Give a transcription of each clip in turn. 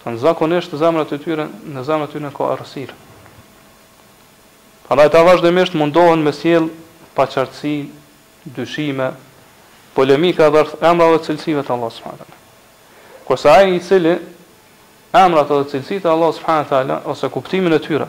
Tanë zakonisht zemrat e tyre, në zemrat e tyre ka errësirë. Prandaj ata vazhdimisht mundohen me sjell paqartësi, dyshime, polemika rreth emrave dhe cilësive të Allah s.w.t. Kurse ai i cili emrat dhe cilësitë e Allah s.w.t. ose kuptimin e tyre,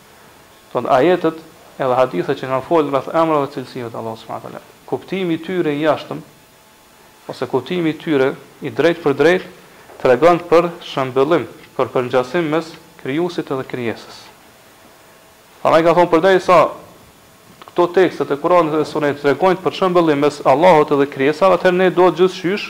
Thotë, Ajetet edhe hadithet që kanë folë rreth emrave dhe cilësive të Allahut subhanahu wa taala, kuptimi i tyre i jashtëm ose kuptimi i tyre i drejtpërdrejtë tregon për shëmbëllim, për përngjasim mes Krijuesit edhe krijesës. Prandaj ai ka thonë përderisa këto tekstet e Kuranit dhe Sunetit tregojnë për shëmbëllim mes Allahut edhe krijesave, atëherë ne duhet gjithçysh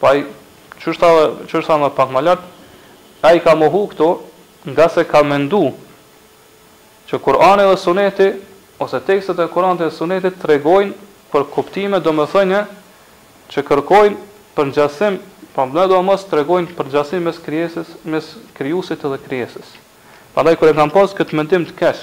Po ai, qysh u tha, qysh u tha më pak më lart, ai i ka mohu këto, ngase ka mendu që Kurani dhe Suneti ose tekstet e Kuranit dhe Sunetit tregojnë për kuptime domethënie që kërkojnë përngjasim, prandaj do mos tregojnë përngjasim mes krijesës, mes krijuesit dhe krijesës. Prandaj kur e kanë pas këtë mendim të keq,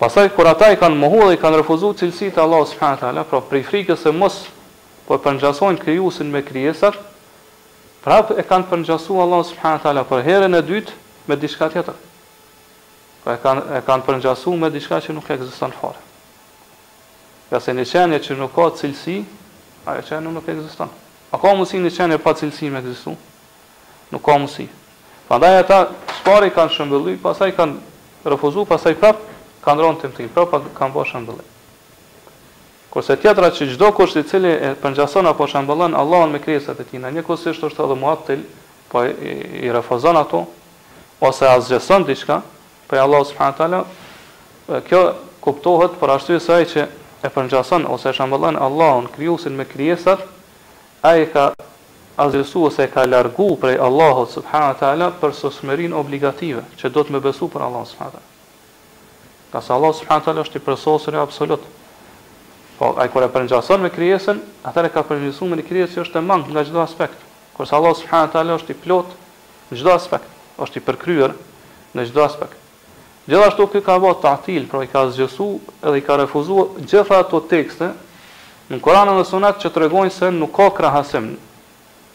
Pastaj kur ata i kanë mohu dhe i kanë refuzu cilësitë e Allahut subhane teala, pra prej frikës se mos po e përngjasojnë krijuesin me krijesat, prapë e kanë përngjasu Allahun subhane teala për herën e dytë me diçka tjetër. Pra e kanë e kanë përngjasu me diçka që nuk ekziston fare. Ngase një qenie që nuk ka cilësi, ajo qenie nuk ekziston. A ka mundësi një qenie pa cilësi me ekzistu? Nuk ka mundësi. Prandaj ata s'pari kanë shëmbëlly, pastaj kanë refuzu, pastaj prap kanë rënë, domethënë, prap kanë bërë shëmbëllim. Kurse tjetra që çdokush i cili e përngjason apo shëmbëllon Allahun me krijesat e tij, njëkohësisht është edhe muattil, po i refuzon ato, ose asgjeson diçka prej Allahut subhanahu teala, kjo kuptohet për arsye se ai që e përngjason ose e shëmbëllon Allahun krijuesin me krijesat, Ai ka asgjësu ose e ka largu prej Allahut subhane wa ta'ala përsosmërinë obligative, që duhet me besu për Allahun subhane wa ta'ala. Ngase Allahu subhane wa ta'ala është i përsosuri absolut. Po, ai kur e përngjason me krijesën, atëherë ka përngjasu me një krijesë që është e mangët nga çdo aspekt. Kurse Allahu subhane wa ta'ala është i plotë në çdo aspekt, është i përkryer në çdo aspekt. Gjithashtu ky ka ba ta'til, pra i ka asgjësu edhe i ka refuzu gjitha ato tekste në Kur'an edhe Sunet që tregojnë se nuk ka krahasim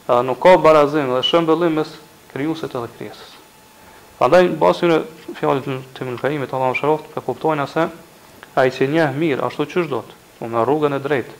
edhe nuk ka barazim edhe shëmbëllim mes krijuesit edhe krijesës. Prandaj në bazë këtyre fjalëve të Ibn Kajimit Allahu e mëshiroftë e kuptojna se ai që njeh mirë ashtu qysh duhet, po me rrugën e drejtë,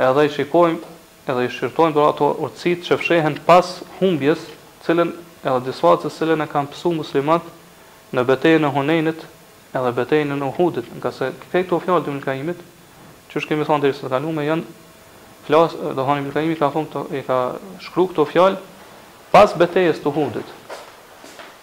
Edhe i shikojmë edhe i shqyrtojmë pra ato urtësitë që fshehen pas humbjes, të cilën edhe disfatës të cilën e kanë pësu muslimanët në betejën e Hunejnit edhe betejën e Uhudit nga se krejt këto fjalë të Ibn Kajimit qysh kemi thanë deri sot të kalumen janë fjalë do thonë Ibn Kajimi ka thonë këto i ka shkru këto fjalë pas betejës të Uhudit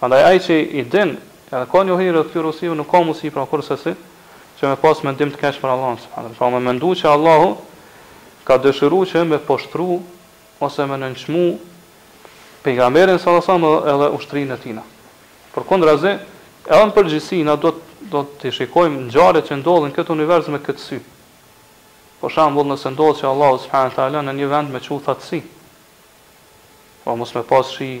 Andaj ai që i din edhe ka njohuri rreth këtyre urtësive nuk ka mundësi pra kurrsesi që me pas mendim të keq për Allahun subhane, pra me mendu që Allahu ka dëshiru që me poshtru ose me nënçmu Pejgamberin sallallahu alejhi wasallam edhe ushtrinë e tina. Përkundrazi, edhe në përgjithësi na duhet që të shikojmë ngjarjet që ndodhin n'këtë univers me këtë sy. Për shembull, nëse ndodh që Allahu subhane teala në një vend me çu thatësi, pra mos me pas shi,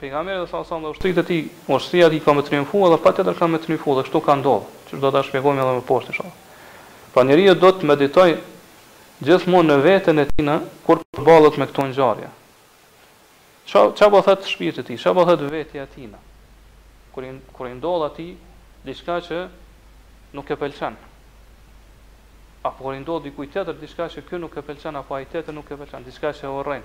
Pejgamberi sallallahu alejhi wasallam dhe ushtritë e tij, ushtria e tij ka me triumfu edhe patjetër ka me triumfu dhe kështu ka ndodhë, që do ta shpjegojmë edhe me poshtë inshallah. Pra njeriu duhet të meditojë gjithmonë në veten e tij kur përballet me këto ngjarje. Çka çka po thotë shpirti i tij, çka po thotë vetja e tij kur i kur i ndodh atij diçka që nuk e pëlqen. Apo kur i ndodh dikujt tjetër diçka që ky nuk e pëlqen apo ai tjetri nuk e pëlqen, diçka që e urren.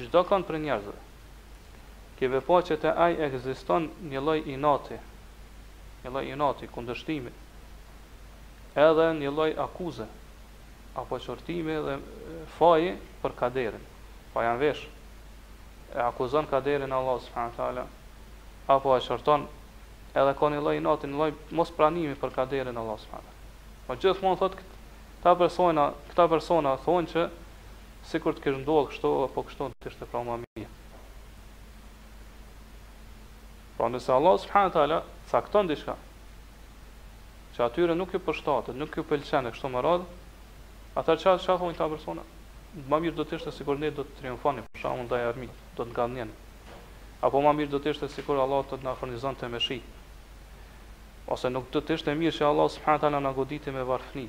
Çdo kënd prej njerëzve. Ke me pa që te ai ekziston një lloj inati, një lloj inati, kundërshtimi, edhe një lloj akuze, apo qortimi dhe faji për kaderin, pra janë vesh, e akuzon kaderin e Allahut subhane teala, apo e qorton, edhe ka një lloj inati, një lloj mospranimi për kaderin e Allahut subhane teala. Po gjithmonë thotë këta persona, këta persona thonë që Sikur të kish ndodhur kështu apo kështu të ishte pra më mirë. Pra nëse Allah subhanahu taala cakton diçka që atyre nuk ju përshtatet, nuk ju pëlqen e kështu me radhë, ata çka çka thonë këta persona? Më mirë do të ishte sikur ne do të triumfonim, për shembull ndaj armikut, do të ngadhnjenim. Apo më mirë do të ishte sikur Allah të na furnizonte me shi. Ose nuk do të ishte mirë që Allah subhanahu taala na goditi me varfëri.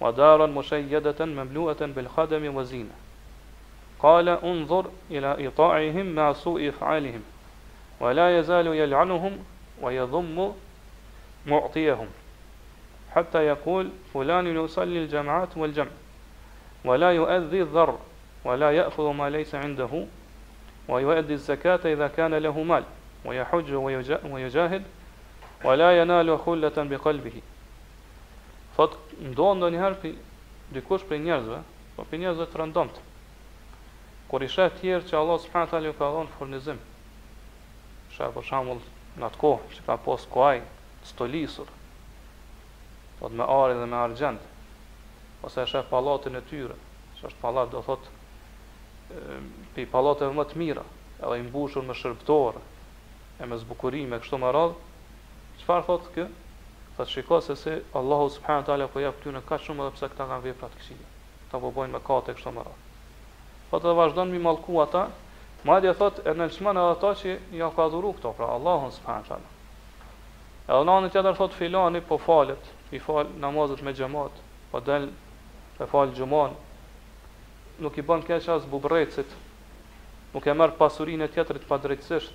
wa daran mushayyadatan mamlu'atan bil-khadami قال انظر إلى إطاعهم مع سوء إفعالهم ولا يزال يلعنهم ويضم معطيهم حتى يقول فلان يصلي الجماعات والجمع ولا يؤذي الذر ولا يأخذ ما ليس عنده ويؤدي الزكاة إذا كان له مال ويحج ويجاهد ولا ينال خلة بقلبه Thotë, ndodh ndonjëherë që dikush prej njerëzve, po prej njerëzve të rëndomtë, kur i sheh tjerë që Allahu subhanahu wa taala ju ka dhënë furnizim, sheh për shembull në atë kohë që ka pas kuaj të stolisur, thotë me ari dhe me argjend, ose e sheh pallatin e tyre, që është pallat do thotë pi pallateve më të mira, edhe i mbushur me shërbëtorë e me zbukurime kështu me radhë, Çfarë thotë kjo? Thotë shiko se si Allahu subhanahu wa taala po jep këtyre kaq shumë edhe pse këta kanë vepra të këqija. Këta po bëjnë mëkate kështu me radhë. Thotë dhe vazhdon mi mallku ata, madje thotë e nënçmon edhe ata që ja ka dhuru këto, pra Allahun subhanahu wa taala. Edhe në anën tjetër thotë filani po falet, i fal namazet me xhemat, po del e fal xhuman, nuk i bën keq as buburrecit, nuk e merr pasurinë e tjetrit padrejtësisht,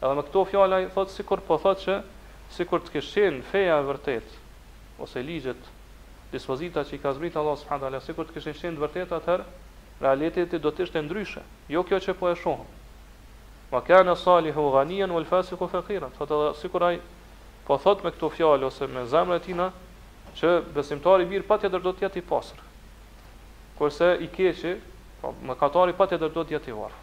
Edhe me këto fjalë ai thotë sikur po thotë që sikur të kish qenë feja e vërtetë ose ligjet, dispozitat që i ka zbrit Allahu subhanahu wa taala sikur të kishin qenë të vërteta atëherë realiteti do të ishte ndryshe, jo kjo që po e shohim. Wa kana salihu ghaniyan wal fasiqu faqiran. Thotë edhe sikur ai po thotë me këto fjalë ose me zemrën e tina që besimtari i mirë patjetër do të jetë i pasur. Kurse i keqi, po mëkatari patjetër do të jetë i varfër.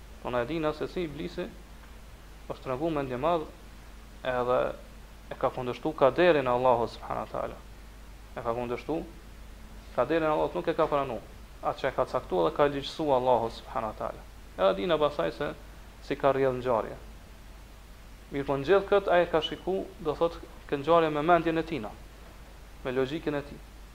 Po na e dina se si iblisi është tregu mendjemadh edhe e ka kundërshtu kaderin e Allahut subhanahu wa taala. E ka kundërshtu kaderin e Allahut nuk e ka pranu. Atë që e ka caktuar dhe ka ligjësuar Allahu subhanahu wa taala. Edhe dina pasaj se si ka rrjedh ngjarja. Mirëpo në gjithë këtë ai e ka shiku, do thotë, këtë ngjarje me mendjen e tina, me logjikën e tij.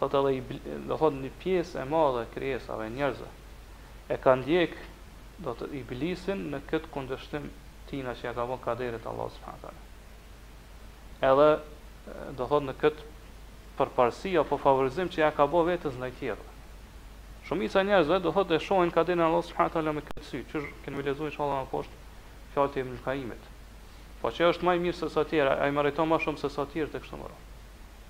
thotë edhe i do thotë një pjesë e madhe e krijesave njerëzve e ka ndjek do të iblisin në këtë kundërshtim tina që ja ka bë kaderit Allah subhanahu taala edhe do thotë në këtë përparësi apo favorizim që ja ka bë vetes ndaj tjerëve Shumica e njerëzve do thotë e shohin kaderin e Allahut subhanahu teala me këtë sy, që kemi me lexu inshallah më poshtë fjalët e Ibn Kajimit. Po që është më i mirë se sa të tjera, ai meriton më shumë se sa të tjerët e kështu me radhë.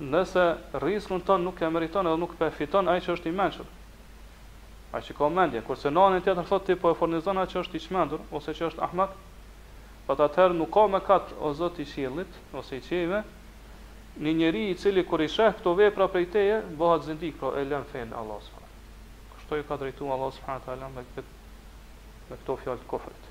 Nëse rrizkun tënd nuk e meriton edhe nuk e fiton ai që është i mençur, ai që ka mendje, kurse në anën tjetër thotë ti po e furnizon atë që është i çmendur ose që është ahmak, thotë atëherë nuk ka mëkat o Zot i qiellit ose i qiejve, një njeri i cili kur i sheh këto vepra prej teje bëhet zindik, pra e lën fenë e Allahut subhanahu wa taala. Kështu ju ka drejtuar Allahut subhanahu wa taala me këtë me këto fjalë të kufrit.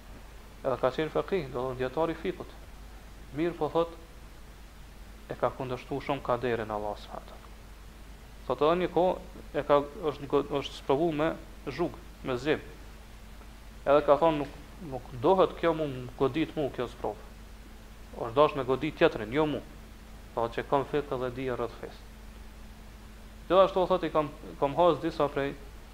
Edhe ka qenë fekih, do të thotë dijetar i fikhut. Mirëpo thotë e ka kundërshtuar shumë kaderin e Allahut subhanahu wa taala. Thotë edhe një kohë e ka është është sprovuar me zhug, me zgjim. Edhe ka thonë nuk nuk dohet kjo me më godit mu kjo sprovë. Është dashur me godit tjetrin, jo mu. Thotë që kam fikh dhe dije rreth fesë. Gjithashtu thotë i kam kam has disa prej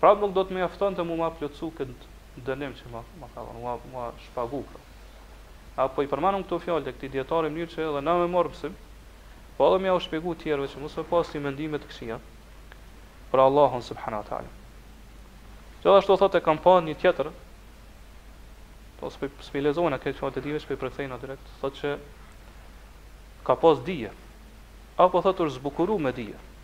Prap nuk do të mjaftonte mu ma plotësu këtë dënim që ma ma ka dhënë, mu ma shpagu pra. Po i përmenim këto fjalë të këtij dijetari në mënyrë që edhe na me marrë mësim, po edhe me jau shpjegu tjerëve që mos me pasni mendime të këqija për Allahun subhanahu wa ta'ala. Gjithashtu thotë e kam pa një tjetër, po s'po s'po i lexojna këtë fjalë të tij veç po i përkthejna direkt, thotë që ka pas dije. Apo thotë është zbukuru me dije.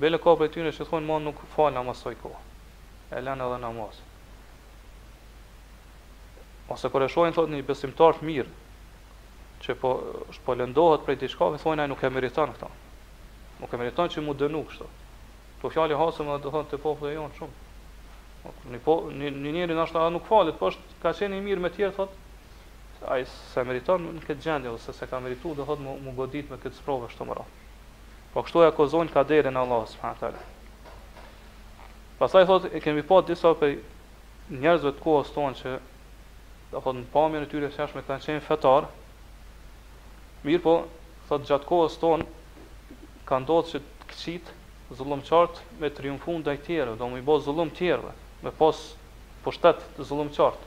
Bile ka prej tyne që thonë ma nuk fal namaz kësaj kohe. E len edhe namazin. Ose kur e shohin thotë një besimtar të mirë që po po lëndohet prej diçkave, thonë ai nuk e meriton këtë. Nuk e meriton që mu dënu kështu. Këto fjalë hasëm edhe do thonë te populli jonë shumë. Po, një, po, një, një njeri ndoshta edhe nuk falet, po është ka qenë i mirë me tjerë, thot, ai se meriton në këtë gjendje, ose se ka meritu, do thot, mu, mu godit me këtë sprovë, e kështu me radhë. Po kështu e akuzojnë kaderin e Allahut subhanahu teala. Pastaj thotë e kemi pa disa prej njerëzve të kohës tonë që do thotë në pamjen e tyre së jashtme kanë qenë fetar. Mirëpo, thotë gjatë kohës tonë ka ndodhur që të këqit zullumqart me triumfu ndaj tjerëve, me u bo zullum tjerëve, me pas pushtet të zullumqart.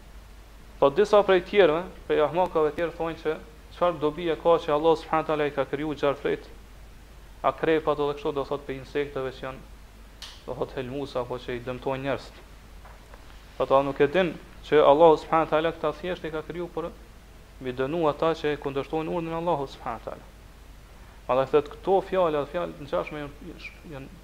Po disa prej tjerëve, prej ahmakëve tjerë thonë që çfarë dobie ka që Allahu subhanahu wa taala i ka kriju gjarpnit, akrepat edhe kështu do thotë prej insekteve që janë do thotë helmusa apo që i dëmtojnë njerëzit. Ata nuk e din që Allahu subhanahu wa taala këta thjesht i ka kriju për mi dënu ata që e kundërshtojnë urdhnin e Allahut subhanahu wa taala. Madje thotë këto fjalë, fjalë të ngjashme janë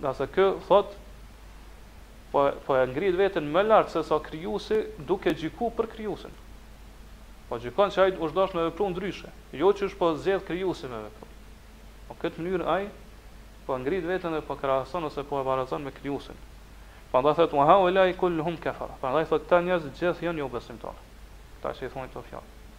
Ngase ky thot po po e ngrit veten më lart se sa krijuesi duke gjyku për krijuesin. Po gjykon se ai u dasht me vepru ndryshe, jo qysh po zgjedh krijuesi me vepru. Po këtë mënyrë ai po e ngrit veten dhe po krahason ose po e barazon me krijuesin. Prandaj thot wa haulai kulluhum kafara. Prandaj thot këta njerëz gjithë janë jo besimtarë. Këta që i thonë këto fjalë.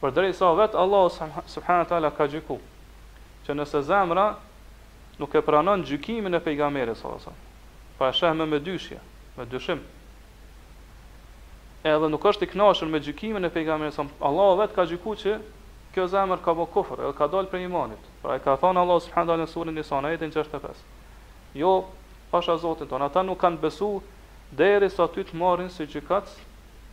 Përderisa vetë Allahu subhanahu wa taala ka gjyku që nëse zemra nuk e pranon gjykimin e Pejgamberit sallallahu alaihi wasallam, po e sheh me me dyshje, me dyshim, edhe nuk është i kënaqur me gjykimin e Pejgamberit sallallahu alaihi wasallam, Allahu vetë ka gjyku që kjo zemër ka bë kufër, edhe ka dalë prej imanit. Pra e ka thënë Allahu subhanahu wa taala në surën Nisa, në ajetin 65. Jo, pasha Zotin tënd, ata nuk kanë besu derisa ty të marrin si gjykatës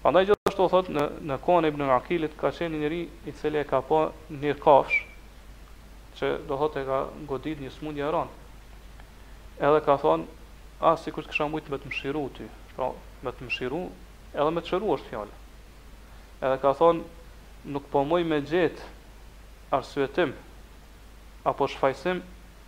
Pastaj gjithashtu thotë në në kohën e Ibn Akilit ka qenë një njeri i cili e ka pa një kafsh që do thotë e ka godit një smundje e rëndë. Edhe ka thonë, a ah, sikur të kisha mujt me të mëshiru ty, pra me të mëshiru edhe me të shëru është fjala. Edhe ka thonë, nuk po muj me gjet arsyetim apo shfajsim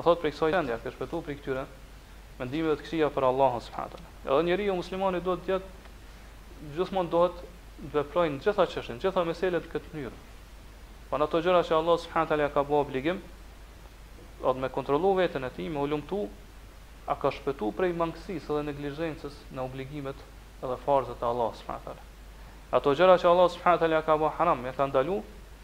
Do thotë prej kësaj gjendje ka shpëtu prej këtyre mendimeve të këqija për Allahun subhanahu teala. Edhe njeriu muslimani duhet të jetë gjithmonë duhet të veprojë në gjitha çështjet, në gjitha meselet në këtë mënyrë. Po në ato gjëra që Allah subhanahu teala ka bë obligim, duhet me kontrollu veten e tij, me hulumtu, a ka shpëtu prej mangësisë dhe neglizhencës në obligimet dhe farzët e Allah subhanahu teala. Ato gjëra që Allah subhanahu teala ka bë haram, ja ka ndalu,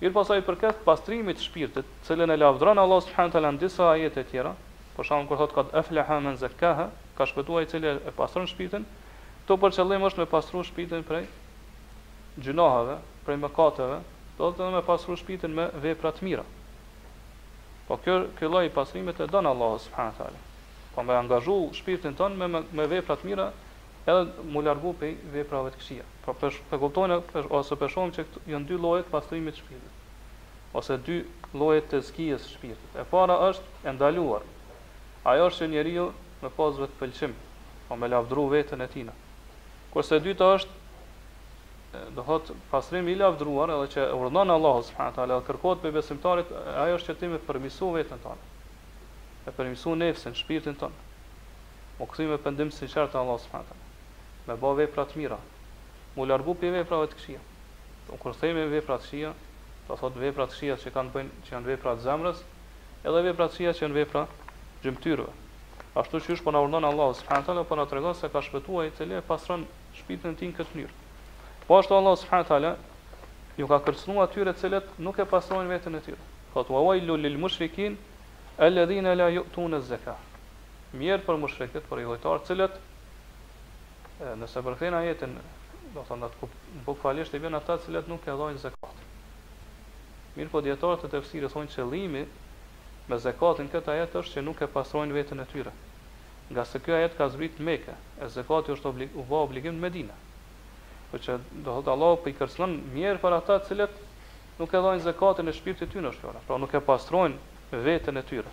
Mirëpo sa i përket pastrimit të shpirtit, të cilën e lavdëron Allahu subhanahu wa taala në disa ajete tjera, për shembull kur thotë kad efleha men zekkaha, ka shpëtuar ai i cili e pastron shpirtin, këtu për qëllim është me pastru shpirtin prej gjynaheve, prej mëkateve, do të thotë me pastru shpirtin me vepra të mira. Po ky ky lloj i pastrimit e don Allahu subhanahu wa taala. Po me angazhu shpirtin tonë me me vepra të mira, Edhe mu largu pej veprave të këqija. Pra po e kuptojmë ose po e shohim që janë dy lloje të pastrimit të shpirtit. Ose dy lloje të tezkijës së shpirtit. E para është e ndaluar. Ajo është që njeriu me pas vetëpëlqim, pra me lavdëru veten e tij. Kurse e dyta është, do thotë, pastrimi i lavdëruar edhe që e urdhënon Allahu subhane teala dhe kërkohet prej besimtarit, ajo është që ti me përmirësu veten tënde. Me përmirësu nefsin, shpirtin tënd. Mu kthy me pendim të sinqert te Allahu subhane teala. Me ba vepra të mira. Mu largu prej veprave të këqija. E kur themi vepra të këqija, do thot vepra të këqija që kanë të bëjnë që janë vepra të zemrës, edhe vepra të këqija që janë vepra të gjymtyrëve. Ashtu qysh po na urdhënon Allahu subhane teala po na tregon se ka shpëtu ai i cili e pastron shpirtin e tij në këtë mënyrë. Po ashtu Allahu subhane teala ju ka kërcënu atyre të cilët nuk e pastrojnë veten e tyre. Thot wa wailul lil mushrikin alladhina la yu'tun az-zakah. Mjerë për mushrikët, për idhujtarët, të cilët nëse e përkthejmë ajetin, do të thotë atë bukvalisht i bjen ata të cilët nuk e dhajnë zakatin. Mirpo dietarët e tefsirit thonë se qëllimi me zakat në këtë ajet është që nuk e pastrojnë veten e tyre. Ngase ky ajet ka zbrit në Mekë, e zakati është oblig, u bë obligim në Medinë. Pra që do thotë Allahu po i kërcënon mjerë për ata të cilët nuk e dhajnë zakatin e shpirtit tyre është fjala. Pra nuk e pastrojnë veten e tyre.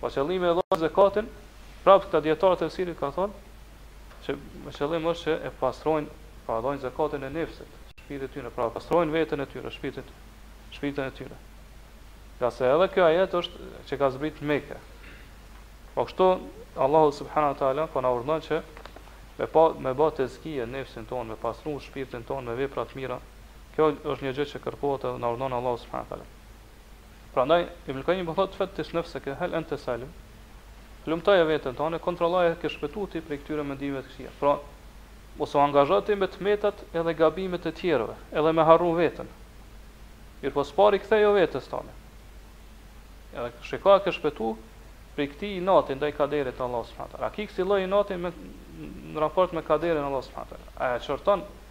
Po qëllimi e dhajnë zakatin, prapë këta dietarë të tafsirit kanë thonë që me qëllim është që e pastrojnë, pra dhojnë zakatin e nefsit, shpirtit tyre, pra pastrojnë veten e tyre, shpirtin, shpirtin e tyre. Ngase edhe ky ajet është që ka zbrit në Mekë. Po kështu, Allahu subhanahu ta'ala po na urdhënon që me ba me bë tezkije nefsin ton, me pastru shpirtin ton me vepra të mira. Kjo është një gjë që kërkohet edhe na urdhënon Allahu subhanahu ta'ala. Prandaj Ibn Qayyim po thotë fefettish nefseke hel ente salim. Hulumtoje veten tënde, kontrolloje a ke shpëtuar ti prej këtyre mendimeve të këqija. Pra, mos u angazho ti me të metat edhe gabimet e tjerëve, edhe me harru veten. Mirëpo së pari kthejo vetes tënde. Edhe shiko a ke shpëtuar prej këtij inati ndaj kaderit të Allahut subhanahu wa taala. A ke kësi lloj inati me në raport me kaderin e Allahut subhanahu wa taala? A e qorton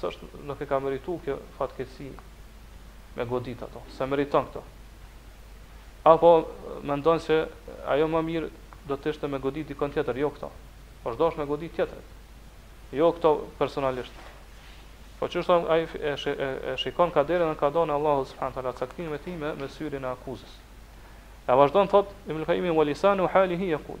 se është nuk e ka merituar kjo fatkeqësi me godit ato, s'e meriton këto. Apo mendon se ajo më mirë do të ishte me godit dikon tjetër, jo këto. O s'do ish me godit tjetër. Jo këto personalisht. Po që është ai që e, e, e shikon kaderin dhe kadanë e Allahut subhanahu taala caktimin e tij me, me syrin e akuzës. E vazhdon thot Ibn Kaimi wa lisanu halihi yaqul.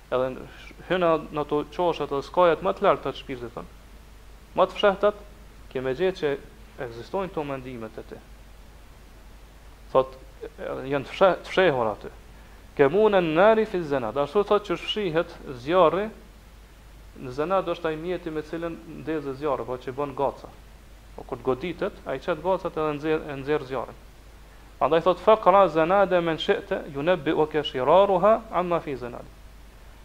Edhe hyn në ato qoshet dhe skajat më të larta të shpirtit tënd, më të fshehtat, ke me gjetë që ekzistojnë këto mendime te ti. Thot janë të fsheh, fshehur aty. Kemune nari fi zenad. Ashtu thot që fshihet zjarri në zenad është ai mjeti me cilin ndezë zjarri, po që bën gaca. Po kur të goditet, ai qet gacat edhe nxjerr nxjerr zjarrin. Prandaj thotë faqdah zinada men shi'te yunabbi'uke shiraruha amma fi zinadi.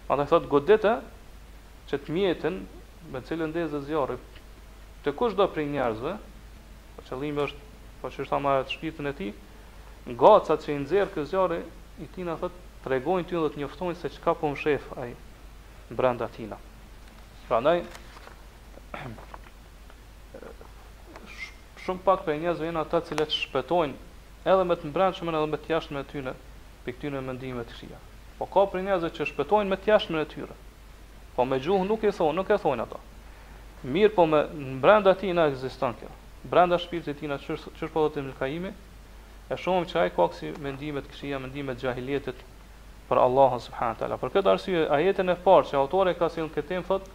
Prandaj thotë godite qëtë mjetin me të cilin ndezet zjarri te kushdo prej njerëzve, pra qëllimi është, pra qysh thamë ajo te shpirtin e tij, gacat që i nxjerr ky zjarri i tina thotë tregojnë ty dhe të njoftojnë se çka po mshef ai brenda tina. Prandaj Shumë pak prej njerëzve janë ata të cilët shpëtojnë edhe me të mbrendshmën edhe me të jashtmen e tyre prej këtyre mendimeve të këqija. Po ka prej njerëzve që shpëtojnë me të jashtmen e tyre, po me gjuhë nuk i thonë, nuk e thonë ato. Mirëpo me brenda tina ekziston kjo. Brenda shpirtit të tina çysh çysh po thotë Ibn Kaimi, e shohim që ai ka kësi mendime të këqija, mendime të xhahiljetit për Allahun subhane teala. Për këtë arsye ajetin e parë që autori e ka sjellë në këtë temë thotë,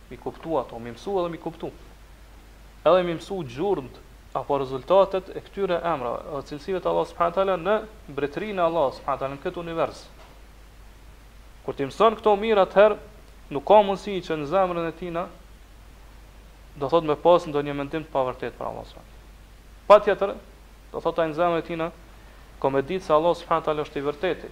mi kuptu ato, mi mësu edhe mi kuptu, edhe mi mësu gjurmët apo rezultatet e këtyre emrave dhe cilësive të Allah subhanahu teala në mbretërinë e Allah subhanahu teala në këtë univers. Kur t'i mëson këto mirë atëherë nuk ka mundësi që në zemrën e tina do thot me pas ndonjë mendim të pavërtet për Allah subhanahu. Patjetër do thot ai në zemrën e tina ka me ditë se Allah subhanahu teala është i vërtetë,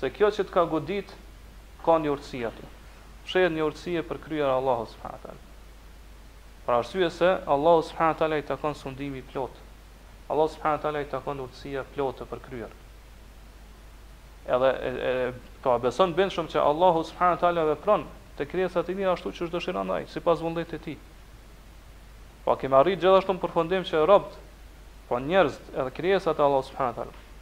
Se kjo që të ka godit ka një urtësi aty. Fshehet një urtësi e përkryer e Allahut subhanahu wa taala. Për arsye se Allahu subhanahu wa taala i takon sundimi i plotë. Allahu subhanahu wa taala i takon urtësia e plotë e përkryer. Edhe e, e, pra beson bindshëm që Allahu subhanahu wa taala vepron te krijesat e tij ashtu siç dëshiron ai, sipas vullnetit të tij. Po kemi arrit gjithashtu në përfundim që robët, po njerëzit edhe krijesat e Allahu subhanahu wa taala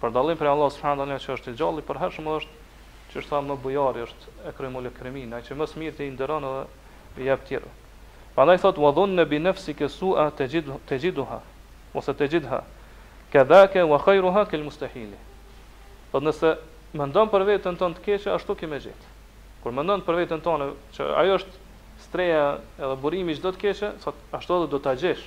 Për dallim prej Allahut subhanahu wa taala që është i gjallë, i përhershëm edhe është qysh thamë më bujari është ekremul ekremin, ai që më së mirti i nderon edhe i jep tjerëve. Prandaj thot wa dhunna bi nafsika su'a tajiduha wa satajidha kadaka wa khayruha kal mustahili. Po nëse mendon për veten tënde të keqe, ashtu ke me gjet. Kur mendon për veten tënde që ajo është streha edhe burimi i çdo të keqe, thot ashtu edhe do ta gjesh.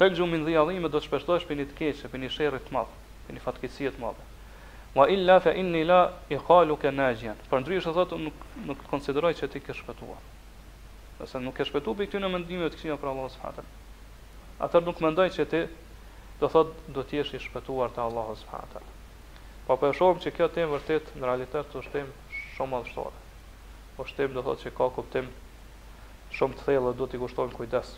Tenxhu min dhi adhimetin do të shpëtohesh prej një të keqe, prej një sherri të madh, prej një fatkeqësie të madhe. Wa illa fe inni la ikhaluke najien, përndryshe thotë unë nuk nuk të konsideroj që ti ke shpëtuar. Nëse nuk ke shpëtuar prej këtyre mendimeve të këqija për Allahun subhanahu wa taala, atëherë nuk mendoj që ti do thotë do të jesh i shpëtuar te Allahu subhanahu wa taala. Pra po e shohim që kjo temë vërtet në realitet është temë shumë madhështore. Është temë do thotë që ka kuptim shumë të thellë dhe duhet t'i kushtojmë kujdes.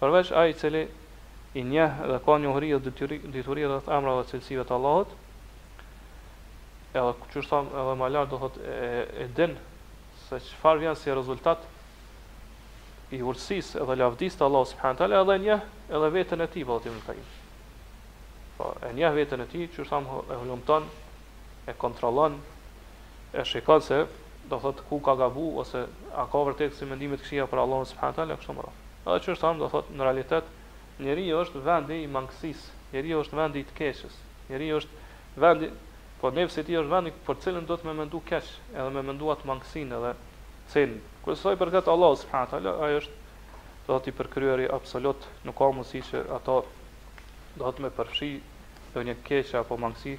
Përveç ai i cili i njeh dhe ka njohuri dhe detyri, dituri rreth emrave dhe cilësive të Allahut, edhe qysh thamë edhe më lart do thotë e, e din se çfarë vjen si rezultat i urtësisë edhe lavdisë të Allahut subhanahu teala edhe njeh edhe veten e tij po thotë Ibn Kajim. Po e njeh veten e tij, qysh thamë e hulumton, e kontrollon, e shikon se do thotë ku ka gabu ose a ka vërtet kësi mendime të këqija për Allahun subhane teala e kështu me radhë. Edhe qysh thamë do thotë në realitet njeriu është vendi i mangësisë, njeriu është vendi i të keqes, njeriu është vendi po nefsi i tij është vendi për të cilin duhet me mendu keq edhe me mendu atë mangësinë edhe cenin. Kurse sa i përket Allahut subhane teala ai është do thotë i përkryeri absolut, nuk ka mundësi që atë do thotë me përfshi ndonjë e keqe apo mangësi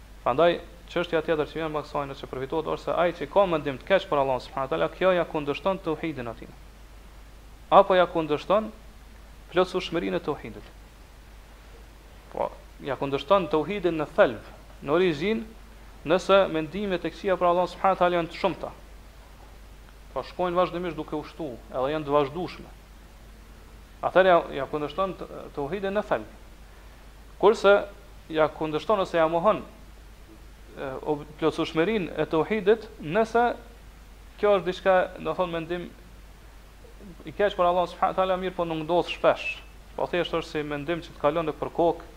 Prandaj, çështja tjetër që vjen pas kësaj që përfitohet është se ai që ka mendim të keq për Allahun subhanahu wa ta'ala, kjo ia kundërshton tauhidin atij. Apo ia kundërshton plotësueshmërinë e tauhidit. Po, ia kundërshton tauhidin në thelb, në origjinë, nëse mendimet e këqija për Allahun subhanahu wa ta'ala janë të shumta. Po shkojnë vazhdimisht duke u shtu, edhe janë të vazhdueshme. Atëherë ia kundërshton tauhidin në thelb. Kurse ja kundërshton ose ja mohon plotësueshmërinë e tauhidit, nëse kjo është diçka, do thotë mendim i keq për Allahun subhanahu wa taala, mirëpo nuk ndodh shpesh. Po thjesht është si mendim që të kalon nëpër kokë,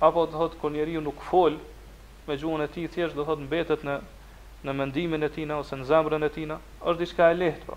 apo do thotë kur njeriu nuk fol me gjuhën e tij, thjesht do thotë mbetet në në mendimin e tij ose në zemrën e tij, është diçka e lehtë pra.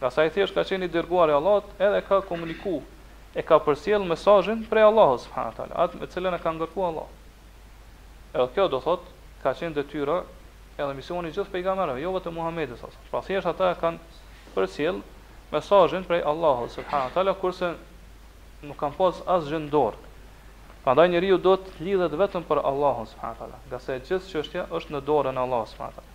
Ngase thjesht ka qenë i dërguar i Allahut edhe ka komuniku e ka përcjell mesazhin prej Allahut subhanahu teala atë me cilën e ka ngarku Allahu edhe kjo do thot ka qenë detyra edhe misioni i gjithë pejgamberëve jo vetëm Muhamedit sa sa pra thjesht ata e kanë përcjell mesazhin prej Allahut subhanahu teala kurse nuk kanë pas asgjë në dorë Prandaj njeriu duhet të lidhet vetëm për Allahun subhanahu teala, ngase gjithë çështja është në dorën e Allahut subhanahu teala.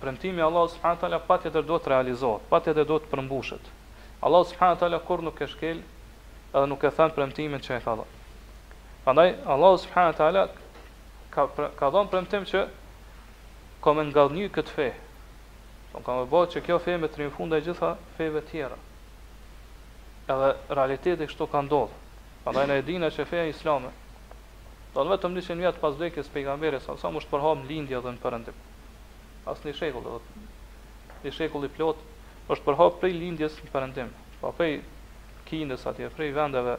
Premtimi i Allahut subhanahu wa taala patjetër do të realizohet, patjetër do të përmbushet. Allahu subhanahu wa taala kurrë nuk e shkel edhe nuk e then premtimin që e ka dhënë. Prandaj Allahu subhanahu wa taala ka ka dhënë premtim që ka me ngadhnjy këtë fe. Do thotë ka me bë që kjo fe me triumfu ndaj gjitha feve tjera. Edhe realiteti kështu ka ndodhur. Prandaj ne e dinë që feja islame do vetëm 100 vjet pas vdekjes pejgamberit sa sa më është përhap në lindje dhe në perëndim. as një shekull, do thotë shekulli plot është përhap prej lindjes në perëndim, pa po prej Kinës atje, prej vendeve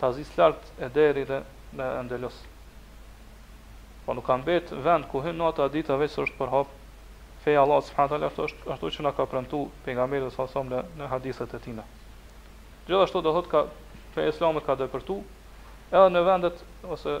të Azisë lart e deri dhe në Endelus. Po nuk ka mbet vend ku hyn nata e dita veç se është përhap feja e Allahut subhanahu taala ashtu ashtu siç na ka premtu pejgamberi sa sa në në hadithet e tina. Gjithashtu do thotë ka feja islame ka depërtu edhe në vendet ose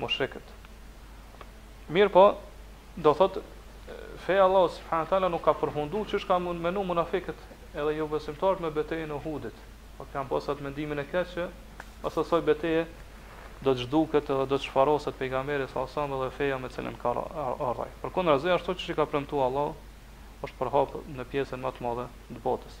mushrikët. Mirëpo, do thotë feja e Allahut subhanahu teala nuk ka përfundu qysh kanë menu munafikët edhe jobesimtarët me betejën e Uhudit. Po kanë pas atë mendimin e keq që pas asaj beteje do të zhduket edhe do të shfaroset pejgamberi sa sa dhe feja me cilën ka ardhur. Përkundrazi ashtu siç i ka premtuar Allahu është përhap në pjesën më të madhe të botës.